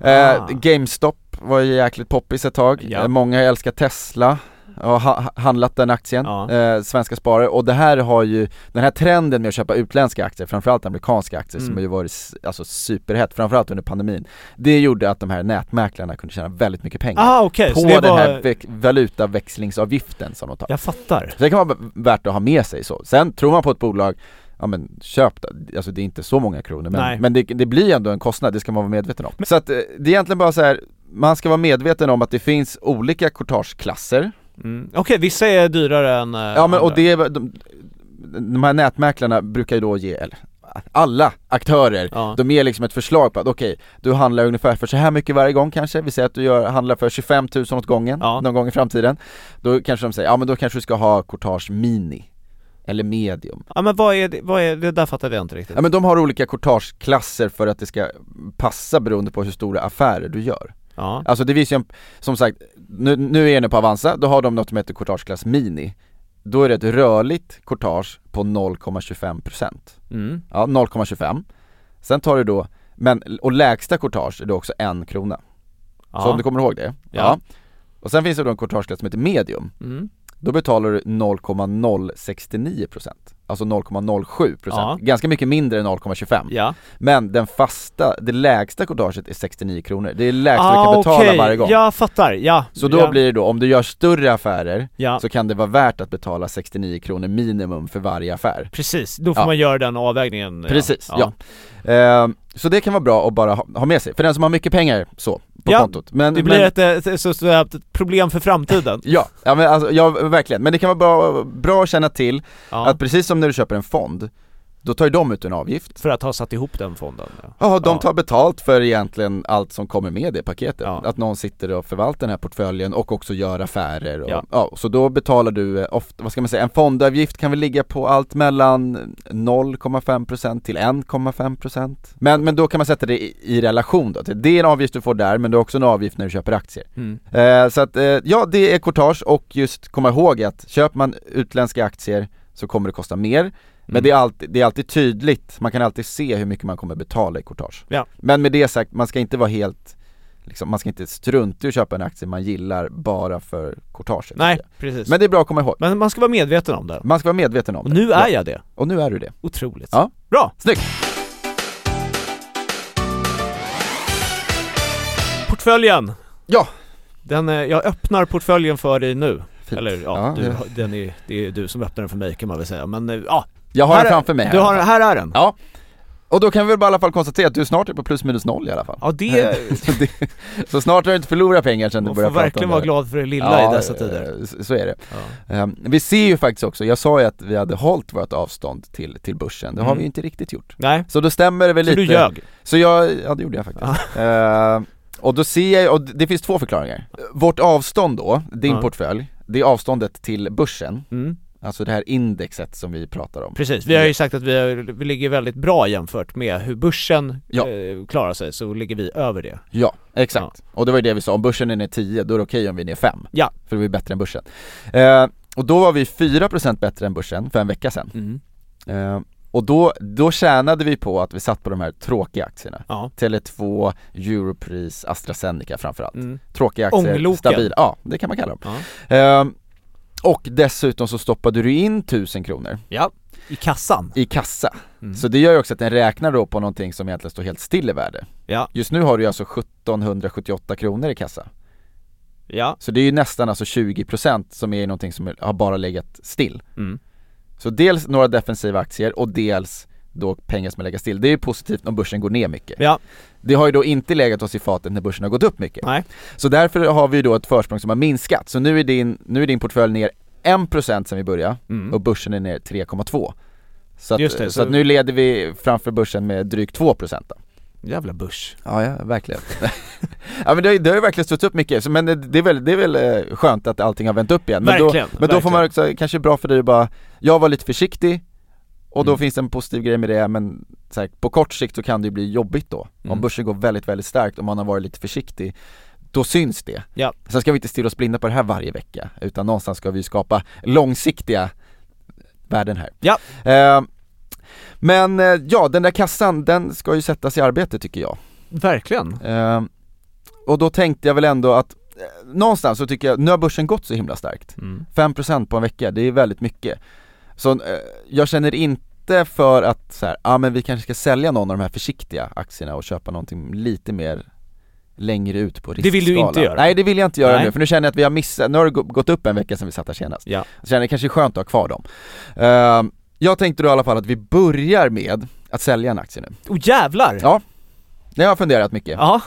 eh, Ah. GameStop var ju jäkligt poppis ett tag, Ja. eh, många älskar Tesla och ha, handlat den aktien, Ja. eh, svenska sparare och det här har ju, den här trenden med att köpa utländska aktier, framförallt amerikanska aktier som Mm. har ju varit alltså superhett, framförallt under pandemin Det gjorde att de här nätmäklarna kunde tjäna väldigt mycket pengar Ah okej, på den var, här väx- valutaväxlingsavgiften som de tar jag fattar så det kan vara värt att ha med sig så. Sen tror man på ett bolag, ja men köp. Alltså det är inte så många kronor Nej. men, men det, det blir ändå en kostnad, det ska man vara medveten om. Så att eh, det är egentligen bara så här man ska vara medveten om att det finns olika courtageklasser Mm. Okej, vissa är dyrare än eh, Ja men och det, de, de här nätmäklarna brukar ju då ge, eller alla aktörer, Ja. de ger liksom ett förslag på att okej, du handlar ungefär för så här mycket varje gång kanske, vi säger att du gör, handlar för 25 000 åt gången, Ja. någon gång i framtiden Då kanske de säger, ja men då kanske du ska ha courtage mini eller medium Ja men vad är det, vad är det där fattade jag inte riktigt. Ja men de har olika courtageklasser för att det ska passa beroende på hur stora affärer du gör Ja. Alltså det visar ju, som sagt, nu, nu är jag inne på Avanza, då har de något som heter courtageklass mini Då är det ett rörligt courtage på 0,25% Mm. Ja, 0,25 Sen tar du då, men, och lägsta courtage är då också en krona Ja. Så om du kommer ihåg det? Ja. Och sen finns det då en courtageklass som heter medium Mm. Då betalar du 0,069% Alltså 0,07% Ja. Ganska mycket mindre än 0,25 Ja. Men den fasta, det lägsta courtaget är 69 kronor Det är det lägsta du Ah, kan betala varje gång Jag fattar, ja. Så då ja. blir det då, om du gör större affärer Ja, så kan det vara värt att betala 69 kronor minimum för varje affär precis. Då får man göra den avvägningen. Precis, ja, Ehm, Så det kan vara bra att bara ha, ha med sig, för den som har mycket pengar så, på Ja, kontot men, Det blir men, ett, ett, så, så, ett problem för framtiden. Ja, ja men alltså, ja verkligen, men det kan vara bra, bra att känna till Ja. att precis som när du köper en fond Då tar ju de ut en avgift För att ha satt ihop den fonden. Ja. Ja, de tar betalt för egentligen allt som kommer med det paketet. Ja. Att någon sitter och förvaltar den här portföljen och också gör affärer och, Ja. ja. så då betalar du eh, ofta, vad ska man säga, en fondavgift kan väl ligga på allt mellan 0,5% till 1,5% men, men då kan man sätta det i, i relation då, det är en avgift du får där men det är också en avgift när du köper aktier. Mm. Eh, så att, eh, ja det är courtage och just komma ihåg att köper man utländska aktier så kommer det kosta mer men Mm. det, är alltid, det är alltid tydligt, man kan alltid se hur mycket man kommer betala i courtage Ja. Men med det sagt, man ska inte vara helt liksom, man ska inte strunta i att köpa en aktie man gillar bara för courtaget Nej, precis. Men det är bra att komma ihåg, Men man ska vara medveten om det. man ska vara medveten om Och det nu är ja. jag det. Och nu är du det, Otroligt. Ja. Bra! snyggt! Portföljen! Ja! Den, eh, jag öppnar portföljen för dig nu. Fint. Eller ja, Ja, du, ja. den är, det är du som öppnar den för mig kan man väl säga. Men eh, ja, Jag har Här den är- framför mig här du har, här är den. Ja, och då kan vi väl bara i alla fall konstatera att du snart är på plus minus noll i alla fall Ja, det... så, det, så snart har du inte förlorat pengar sen du började får prata verkligen om vara det. glad för det lilla i dessa eh, tider. s- Så är det. Ja. Ehm, vi ser ju faktiskt också, jag sa ju att vi hade hållit vårt avstånd till, till börsen, det har Mm. vi ju inte riktigt gjort. Nej, Så då stämmer det väl så lite du ljög? Så jag, ja det gjorde jag faktiskt. Ehm, och då ser jag, och det finns två förklaringar. Vårt avstånd då, din Ja. portfölj, det är avståndet till börsen, Mm. Alltså det här indexet som vi pratar om. Precis, vi har ju sagt att vi, har, vi ligger väldigt bra jämfört med hur börsen Ja. eh, klarar sig, så ligger vi över det. Ja, exakt. Och det var ju det vi sa, om börsen är ner 10, då är det okej om vi är ner 5. Ja. För vi är bättre än börsen. Ehm, och då var vi 4% bättre än börsen för en vecka sedan. Mm. Ehm, och då, då tjänade vi på att vi satt på de här tråkiga aktierna. Ja. Tele2, Europris, AstraZeneca framförallt. Mm. Tråkiga aktier, Ångloken. stabila, ja det kan man kalla dem. Ja. Ehm, och dessutom så stoppade du in 1000 kronor ja. I kassan. i kassa. Mm. Så det gör ju också att den räknar då på någonting som egentligen står helt still i värde. Ja. Just nu har du alltså 1778 kronor i kassa. Ja. Så det är ju nästan alltså 20% som är någonting som har bara legat still. Mm. Så dels några defensiva aktier och dels då pengar som har legat still. Det är ju positivt om börsen går ner mycket. Ja. Det har ju då inte legat oss i fatet när börsen har gått upp mycket. Nej. Så därför har vi då ett försprång som har minskat. Så nu är din, nu är din portfölj ner 1% sen vi började Mm. och börsen är ner 3,2. Så, att, det, så, så- att nu leder vi framför börsen med drygt 2% då. Jävla börs. Ja, ja verkligen. ja men det, har- det har ju verkligen stått upp mycket, så, men det, det är väl, det är väl eh, skönt att allting har vänt upp igen. Men Verkligen, då, men då får man verkligen. också, kanske bra för dig att bara, jag var lite försiktig och då Mm. finns det en positiv grej med det men så här, på kort sikt så kan det ju bli jobbigt då. Mm. Om börsen går väldigt, väldigt starkt och man har varit lite försiktig då syns det. Ja. Sen ska vi inte stirra oss blinda på det här varje vecka utan någonstans ska vi skapa långsiktiga värden här. Ja. Eh, men ja, den där kassan den ska ju sättas i arbete tycker jag. Verkligen. Eh, och då tänkte jag väl ändå att eh, någonstans så tycker jag, nu har börsen gått så himla starkt. Mm. 5% på en vecka, det är väldigt mycket. Så eh, jag känner inte för att så här, ja men vi kanske ska sälja någon av de här försiktiga aktierna och köpa någonting lite mer längre ut på Det riskskalan. vill du inte göra. Nej det vill jag inte göra Nej. nu, för nu känner jag att vi har missat, nu har det gå- gått upp en vecka sedan vi satt här senast. Ja. Så känner det kanske är skönt att ha kvar dem. Eh, jag tänkte då i alla fall att vi börjar med att sälja en aktie nu. Oh jävlar! Ja. Det har jag funderat mycket. Ja,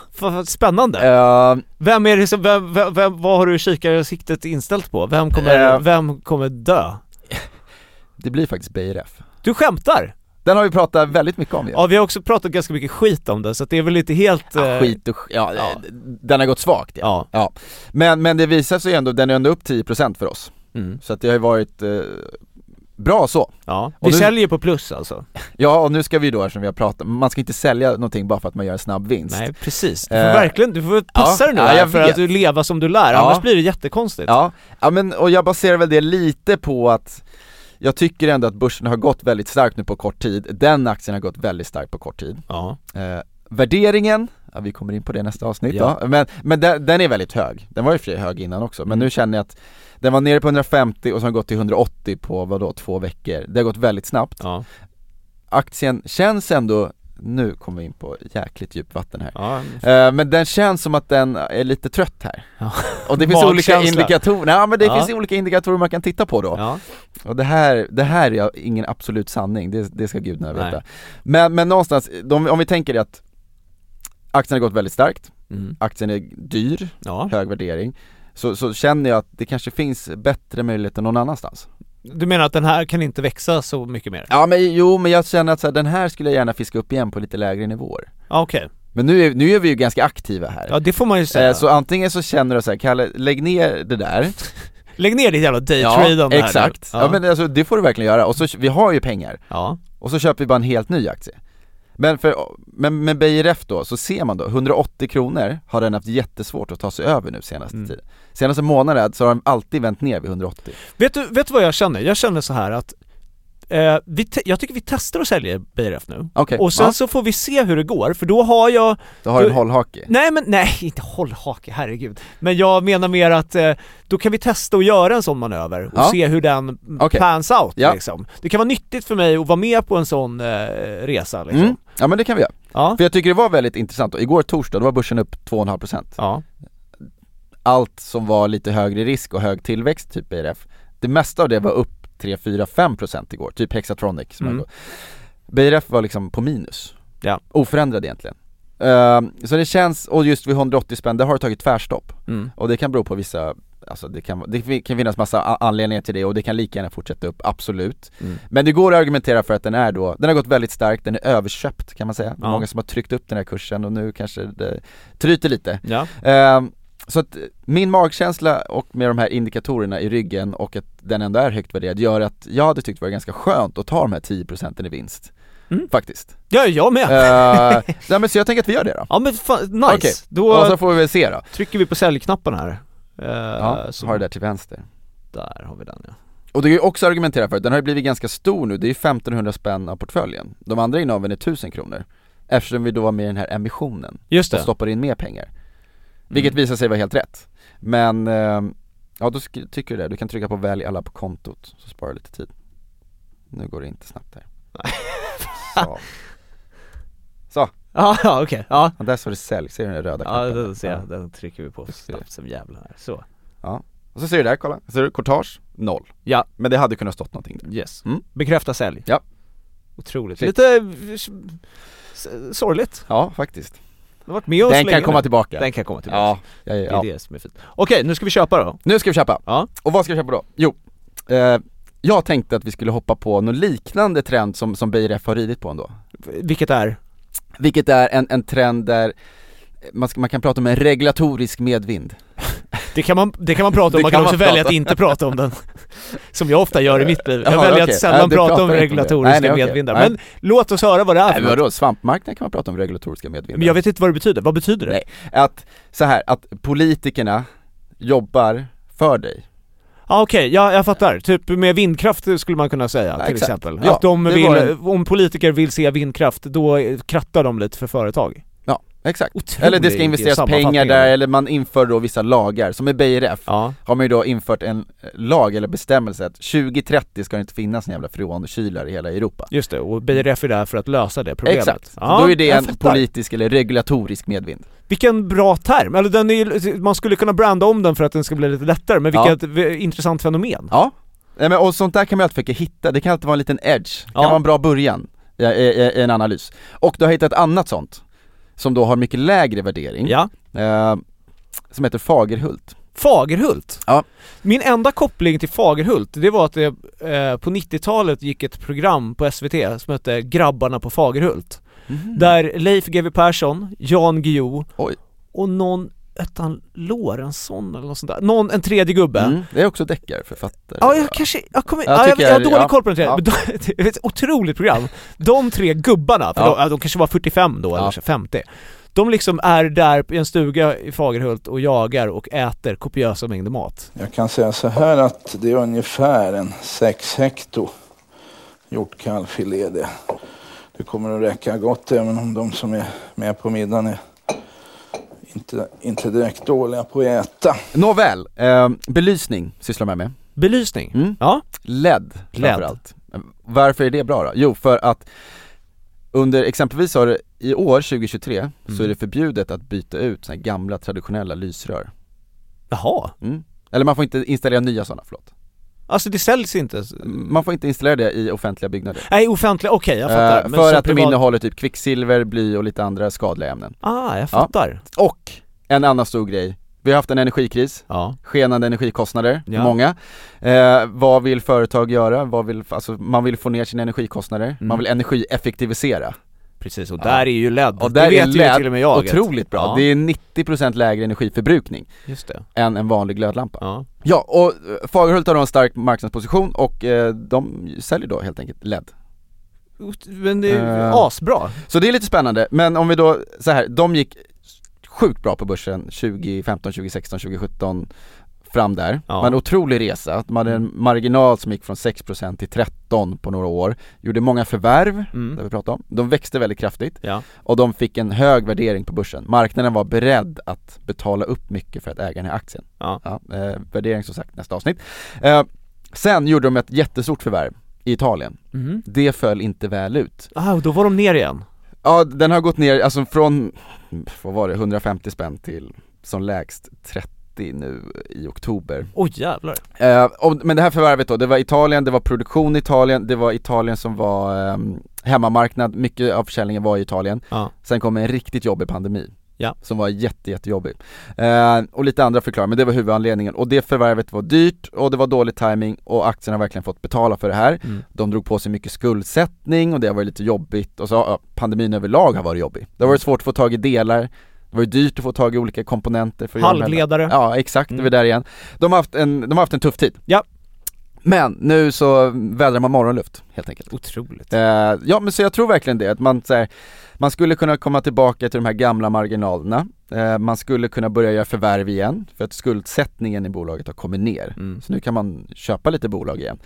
spännande. Eh, Vem är det som, vem, vem, vem, vad har du kikarsiktet inställt på? Vem kommer, Eh. vem kommer dö? Det blir faktiskt BRF. Du skämtar? Den har vi pratat väldigt mycket om ju. Ja vi har också pratat ganska mycket skit om det så det är väl inte helt... Ja, eh, skit och ja, ja. eh, den har gått svagt ja. Ja. ja. Men, men det visar sig ändå, den är ändå upp 10% för oss. Mm. Så att det har ju varit eh, bra så. Ja. Vi nu- säljer på plus alltså? Ja och nu ska vi då, eftersom vi har pratat, man ska inte sälja någonting bara för att man gör en snabb vinst. Nej precis, du får Eh, verkligen, du får passa ja, dig nu ja, här för vet. att du lever som du lär, Ja. annars blir det jättekonstigt. Ja, ja men och jag baserar väl det lite på att jag tycker ändå att börsen har gått väldigt starkt nu på kort tid, den aktien har gått väldigt starkt på kort tid. Ja. Eh, värderingen, ja, vi kommer in på det nästa avsnitt Ja. då, men, men den, den är väldigt hög. Den var ju för hög innan också, men Mm. nu känner jag att den var nere på 150 och så har den gått till 180 på vadå, två veckor. Det har gått väldigt snabbt. Ja. Aktien känns ändå, nu kommer vi in på jäkligt djupt vatten här. ja. Eh, men den känns som att den är lite trött här. Ja. Och det finns olika indikatorer, nej men det Ja. finns olika indikatorer man kan titta på då. ja. Och det här, det här är ingen absolut sanning, det, det ska gudarna Nej. veta. Men, men någonstans, de, om vi tänker att aktien har gått väldigt starkt, Mm. aktien är dyr, ja. hög värdering, så, så känner jag att det kanske finns bättre möjligheter någon annanstans. Du menar att den här kan inte växa så mycket mer? Ja men jo, men jag känner att så här, den här skulle jag gärna fiska upp igen på lite lägre nivåer. Ja, Okej, Men nu är, nu är vi ju ganska aktiva här. ja det får man ju säga. Eh, Så antingen så känner du så här, Kalle, lägg ner det där Lägg ner ditt jävla daytradande här nu. exakt. Ja. men alltså det får du verkligen göra, och så, vi har ju pengar, ja. och så köper vi bara en helt ny aktie Men för, men med BRF då, så ser man då, 180 kronor har den haft jättesvårt att ta sig över nu senaste Mm. tiden Senaste månaden så har de alltid vänt ner vid 180 Vet du, vet du vad jag känner? Jag känner så här att eh, vi te- jag tycker vi testar att sälja BRF nu. Okej, Och sen ja, så får vi se hur det går, för då har jag då har du en hållhake Nej men nej, inte hållhake, herregud. Men jag menar mer att eh, då kan vi testa att göra en sån manöver och Ja. se hur den Okej. pans out Ja. liksom. Det kan vara nyttigt för mig att vara med på en sån eh, resa liksom. mm. Ja men det kan vi göra, Ja. för jag tycker det var väldigt intressant, igår torsdag då var börsen upp 2,5% Ja. Allt som var lite högre risk och hög tillväxt, typ BRF Det mesta av det var upp 3, 4, 5% igår, typ Hexatronic som Mm. BRF var liksom på minus Ja. Oförändrad egentligen Ehm, Så det känns, och just vid 180 spänn, det har tagit tvärstopp Mm. Och det kan bero på vissa, alltså det kan, det kan finnas massa anledningar till det och det kan lika gärna fortsätta upp, absolut Mm. Men det går att argumentera för att den är då, den har gått väldigt starkt, den är överköpt kan man säga Ja. Många som har tryckt upp den här kursen och nu kanske det tryter lite Ja. Ehm, Så att min magkänsla och med de här indikatorerna i ryggen och att den ändå är högt värderad gör att jag hade tyckt det var ganska skönt att ta de här 10% i vinst Mm. Faktiskt Ja, jag med. uh, nej, men Så jag tänker att vi gör det då Ja men fan, nice. Okej. Då Och så får vi väl se då trycker vi på säljknappen här. Eh, Ja, så har det där till vänster. Där har vi den ja. Och det är ju också argumentera för, den har ju blivit ganska stor nu, det är ju 1500 spänn av portföljen. De andra innehaven är 1000 kronor Eftersom vi då var med i den här emissionen. Just och det. stoppar in mer pengar. Vilket visar sig vara helt rätt. Men, ehm, ja då tycker du det, du kan trycka på välj alla på kontot, så sparar du lite tid. Nu går det inte snabbt här Ja, ja okej. Ja. och där står det sälj, ser du den röda Ja, knappen? den ser jag. Ja. Den trycker vi på snabbt som jävlar här. Så. Och så ser du där, kolla, ser du courtage? Noll Ja. Men det hade kunnat stått någonting där Yes. Mm. Bekräfta sälj. Ja. Otroligt. Shit. Lite sorgligt. Ja, faktiskt Det har varit med oss Den kan komma tillbaka Den kan komma tillbaka. Ja, ja, Det ja, är det som är fint. Okej, nu ska vi köpa då. Nu ska vi köpa. Ja. Och vad ska vi köpa då? Jo, eh, jag tänkte att vi skulle hoppa på någon liknande trend som, som BRF har ridit på ändå. Vilket är? Vilket är en, en trend där man, ska, man kan prata om en regulatorisk medvind. Det kan man, det kan man prata om, man kan kan också man välja att inte prata om den. Som jag ofta gör i mitt liv. Jag Jaha, väljer okej. att sällan du prata om regulatoriska Nej, nej, medvindar. Nej. Men låt oss höra vad det är Nej för något. vadå, svampmarknaden kan man prata om regulatoriska medvindar. Men jag vet inte vad det betyder. Vad betyder det? Nej. Att, så här, att politikerna jobbar för dig. Ja okej, ja jag fattar. Typ med vindkraft skulle man kunna säga Ja, till exakt. exempel. Ja, att de vill, en- om politiker vill se vindkraft, då krattar de lite för företag. Ja, exakt. Otrolig Eller det ska investeras pengar där, eller man inför då vissa lagar, som i BRF Ja, har man ju då infört en eh, lag eller bestämmelse att 2030 ska det inte finnas en jävla freonkylar i hela Europa just det. Och BRF är där för att lösa det problemet. Exakt, Ja, då är det en fattar. politisk eller regulatorisk medvind Vilken bra term! Eller den är, man skulle kunna branda om den för att den ska bli lite lättare, men Ja. vilket v- intressant fenomen. Ja, Nej, men, och sånt där kan man alltid försöka hitta, det kan alltid vara en liten edge, det kan Ja. vara en bra början i, i, i en analys Och du har hittat ett annat sånt som då har mycket lägre värdering, Ja. eh, som heter Fagerhult. Fagerhult? Ja. Min enda koppling till Fagerhult, det var att det eh, på 90-talet gick ett program på SVT som hette Grabbarna på Fagerhult. Där Leif GW Persson, Jan Guillou och någon, hette han Lorentzon eller något sånt där? Någon, en tredje gubbe. Mm, det är också deckarförfattare. Ja, jag kanske, jag kommer, Jag ja, jag, jag har dålig ja. koll på den tredje, Ja. men de, det är ett otroligt program. De tre gubbarna, för Ja. de, de kanske var 45 då, Ja. eller så 50. De liksom är där i en stuga i Fagerhult och jagar och äter kopiösa mängder mat. Jag kan säga så här att det är ungefär en 6 hekto hjortkalvfilé det. Det kommer att räcka gott även om de som är med på middagen är inte, inte direkt dåliga på att äta. Nåväl, eh, belysning sysslar man med. Belysning? Mm. Ja. LED LED. framförallt. Varför är det bra då? Jo, för att under exempelvis har det, i år 2023 så Mm. är det förbjudet att byta ut såna gamla traditionella lysrör. Jaha. Mm. Eller man får inte installera nya sådana, förlåt. Alltså det säljs inte? Man får inte installera det i offentliga byggnader. Nej, offentliga, okej jag fattar. Men för att de privat- innehåller typ kvicksilver, bly och lite andra skadliga ämnen. Ah, jag fattar. Och en annan stor grej, vi har haft en energikris, Ja. skenande energikostnader, Ja. många. Eh, vad vill företag göra? Vad vill, alltså, man vill få ner sina energikostnader, Mm. man vill energieffektivisera. Precis, och Ja. där är ju LED. Och det där vet är ju till och med jag. otroligt bra. Ja. Det är 90% lägre energiförbrukning Just det. än en vanlig glödlampa. Ja. Ja, och eh, Fagerhult har då en stark marknadsposition och eh, de säljer då helt enkelt LED. Men det är Eh. asbra. Så det är lite spännande, men om vi då, så här, de gick sjukt bra på börsen 2015, 2016, 2017 fram där. Ja. Det var en otrolig resa, de hade en marginal som gick från 6% till 13% på några år, gjorde många förvärv, Mm. det vi pratade om, de växte väldigt kraftigt Ja. och de fick en hög värdering på börsen. Marknaden var beredd att betala upp mycket för att äga den här aktien. Ja. eh, värdering som sagt nästa avsnitt. Eh, sen gjorde de ett jättestort förvärv i Italien. Mhm. Det föll inte väl ut. Ah, och då var de ner igen. Ja, den har gått ner, alltså från, vad var det, 150 spänn till som lägst 30 nu i oktober. Oj jävlar. Eh, och, men det här förvärvet då, det var Italien, det var produktion i Italien, det var Italien som var ehm, hemmamarknad, mycket av försäljningen var i Italien. Ja. Sen kom en riktigt jobbig pandemi. Ja. Som var jätte, jättejobbig. Eh, och lite andra förklaringar, men det var huvudanledningen. Och det förvärvet var dyrt och det var dålig timing och aktien har verkligen fått betala för det här. Mm. De drog på sig mycket skuldsättning och det har varit lite jobbigt och så ja, pandemin överlag har varit jobbig. Det har varit svårt att få tag i delar, det var ju dyrt att få tag i olika komponenter för Halvledare. Ja exakt, det Mm. var där igen. De har haft en, de har haft en tuff tid. Ja. Men nu så vädrar man morgonluft helt enkelt. Otroligt. Eh, ja men så jag tror verkligen det, att man, så här, man skulle kunna komma tillbaka till de här gamla marginalerna, eh, man skulle kunna börja göra förvärv igen, för att skuldsättningen i bolaget har kommit ner. Mm. Så nu kan man köpa lite bolag igen.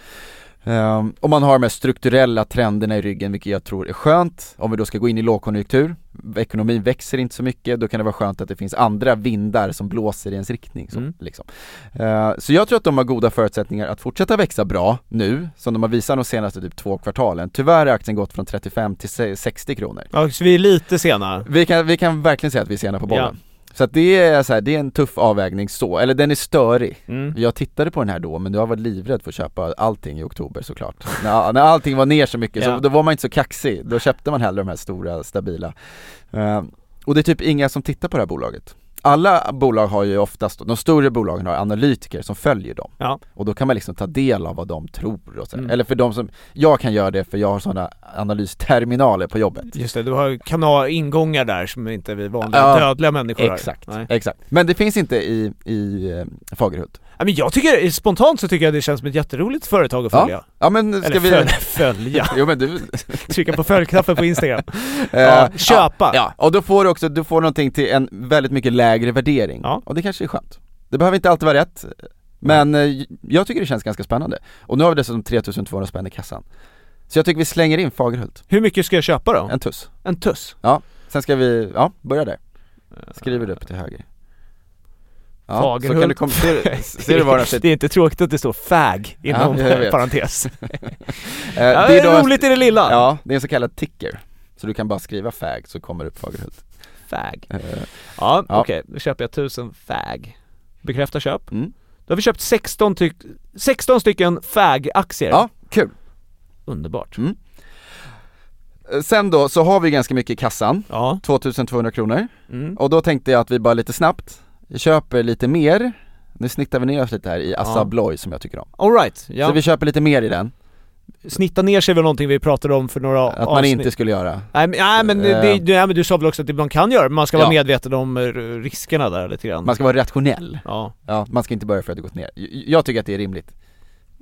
Um, och man har de här strukturella trenderna i ryggen vilket jag tror är skönt. Om vi då ska gå in i lågkonjunktur, ekonomin växer inte så mycket, då kan det vara skönt att det finns andra vindar som blåser i ens riktning. Så, Mm. liksom. Eh, så jag tror att de har goda förutsättningar att fortsätta växa bra nu, som de har visat de senaste typ två kvartalen. Tyvärr har aktien gått från 35 till se- 60 kronor. Ja, så vi är lite sena. Vi kan, vi kan verkligen säga att vi är sena på bollen. Ja. Så att det är så här, det är en tuff avvägning så, eller den är störig. Mm. Jag tittade på den här då, men jag var livrädd för att köpa allting i oktober såklart. när, när allting var ner så mycket, Ja. så då var man inte så kaxig. Då köpte man hellre de här stora, stabila. Eh, och det är typ inga som tittar på det här bolaget. Alla bolag har ju oftast, de större bolagen har analytiker som följer dem. Ja. Och då kan man liksom ta del av vad de tror och så. Mm. Eller för de som, jag kan göra det för jag har sådana analysterminaler på jobbet. Just det, du har kanal, ingångar där som inte vi vanliga Ja, dödliga människor har. Exakt, exakt. Men det finns inte i, i eh, Fagerhult. Ja, men jag tycker, spontant så tycker jag det känns som ett jätteroligt företag att Ja. följa. Ja men ska Eller vi... följa, följa. Jo men du... Trycka på följknappen på Instagram. Eh, Ja, köpa. Ja, och då får du också, du får någonting till en väldigt mycket lägre värdering. Ja. Och det kanske är skönt. Det behöver inte alltid vara rätt, men eh, jag tycker det känns ganska spännande. Och nu har vi dessutom 3200 spänn i kassan. Så jag tycker vi slänger in Fagerhult, Hur mycket ska jag köpa då? en tuss. En tuss? Sen ska vi, ja, börja där. Skriver du upp till höger. Ja, Fagerhult. så kan du kom, ser, ser du den Det är inte tråkigt att det står fag inom Ja, parentes. Eh, det är då- roligt i det lilla. Ja, det är en så kallad ticker. Så du kan bara skriva fag så kommer det upp Fagerhult. Fag. Eh, Ja, Ja. okej. Då köper jag 1000 fag. Bekräfta köp. Mm. Då har vi köpt 16, tyck 16 stycken fag-aktier. Ja, kul. Underbart. Mm. Eh, Sen då så har vi ganska mycket i kassan, Ja. 2200 kronor. Mm. Och då tänkte jag att vi bara lite snabbt köper lite mer, nu snittar vi ner oss lite här i Assa Ja. Abloy som jag tycker om. Alright, ja. Så vi köper lite mer i den, Snitta ner sig är väl någonting vi pratade om för några att man avsnitt. inte skulle göra. Nej men, nej, men, Eh. det, det, nej, men du sa väl också att man kan göra, men man ska Ja. vara medveten om eh, riskerna där lite grann. Man ska vara rationell. Ja. Ja, man ska inte börja för att det gått ner. Jag tycker att det är rimligt.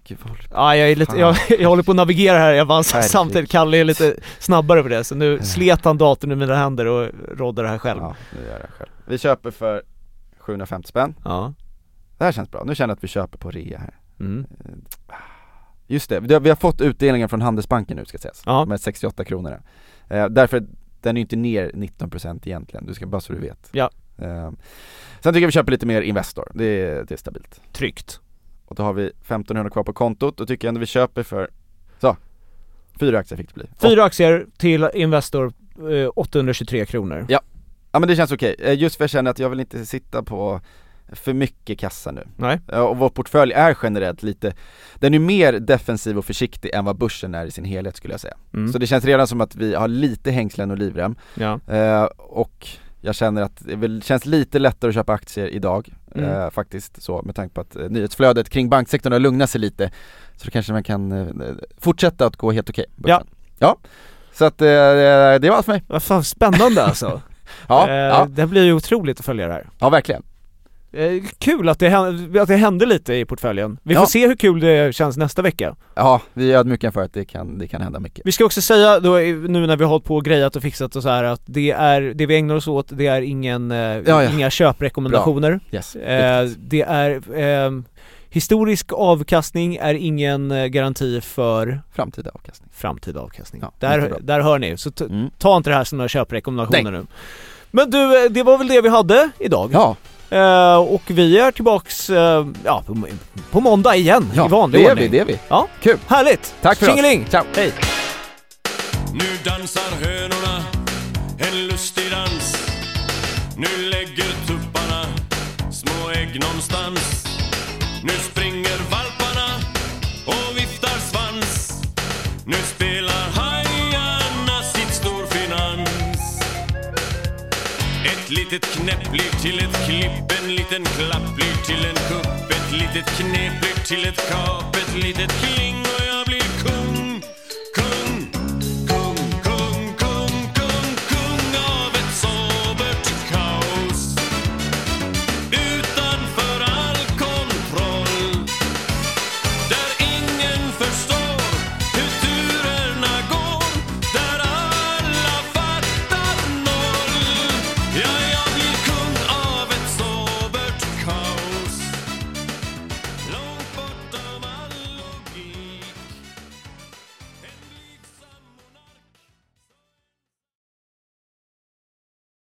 Gud, vad håller- Ja, jag, är lite, jag, jag håller på att navigera här, jag Herregud. samtidigt, Kalle är lite snabbare på det så nu slet han datorn i mina händer och roddar det här själv. Ja, nu gör jag själv. Vi köper för 750 spänn. Ja. Det här känns bra, nu känner jag att vi köper på rea här. Mm. Just det, vi har, fått utdelningen från Handelsbanken nu ska sägas, Ja. med 68 kronor. Eh, därför, den är ju inte ner 19% egentligen, du ska bara så du vet. Ja. Eh, sen tycker jag vi köper lite mer Investor, det är, det är stabilt. Tryggt. Och då har vi 1500 kvar på kontot, då tycker jag ändå vi köper för, så, fyra aktier fick det bli. Fyra aktier till Investor, eh, 823 kronor. Ja. Ja men det känns okej, Eh, just för jag känner att jag vill inte sitta på för mycket kassa nu. Nej. Ja, Och vår portfölj är generellt lite, den är mer defensiv och försiktig än vad börsen är i sin helhet skulle jag säga. Mm. Så det känns redan som att vi har lite hängslen och livrem, Ja. eh, och jag känner att det känns lite lättare att köpa aktier idag, Mm. eh, faktiskt så med tanke på att eh, nyhetsflödet kring banksektorn har lugnat sig lite Så då kanske man kan eh, fortsätta att gå helt okej börsen. Ja. Så att eh, det var allt för mig. Vad fan spännande alltså. Ja, eh, ja, Det blir ju otroligt att följa det här. ja verkligen. Eh, kul att det, hände, att det hände lite i portföljen. Vi får Ja. se hur kul det känns nästa vecka. Ja, vi är ödmjuka för att det kan, det kan hända mycket. Vi ska också säga då, nu när vi har hållit på och grejat och fixat och så här att det är, det vi ägnar oss åt, det är ingen, eh, ja. inga köprekommendationer. Yes, Eh, det är, ehm, historisk avkastning är ingen eh, garanti för Framtida avkastning. framtida avkastning. Ja, där, där hör ni, så Mm. ta inte det här som några köprekommendationer Nej. nu. Men du, eh, det var väl det vi hade idag. Ja, Eh, och vi är tillbaks, eh, ja, på, på måndag igen ja i vanlig det är ordning. vi, det är vi. Ja, Kul. härligt! Tack för Tjingeling! oss. Ciao. Hej! Nu dansar hönorna en lustig dans Nu lägger tupparna små ägg någonstans nu springer valparna och viftar svans. Nu spelar hajarna sitt storfinans. Ett litet knäpp blir till ett klipp En liten klapp blir till en kupp. Ett litet knep blir till ett kap Ett litet kling och jag blir kung.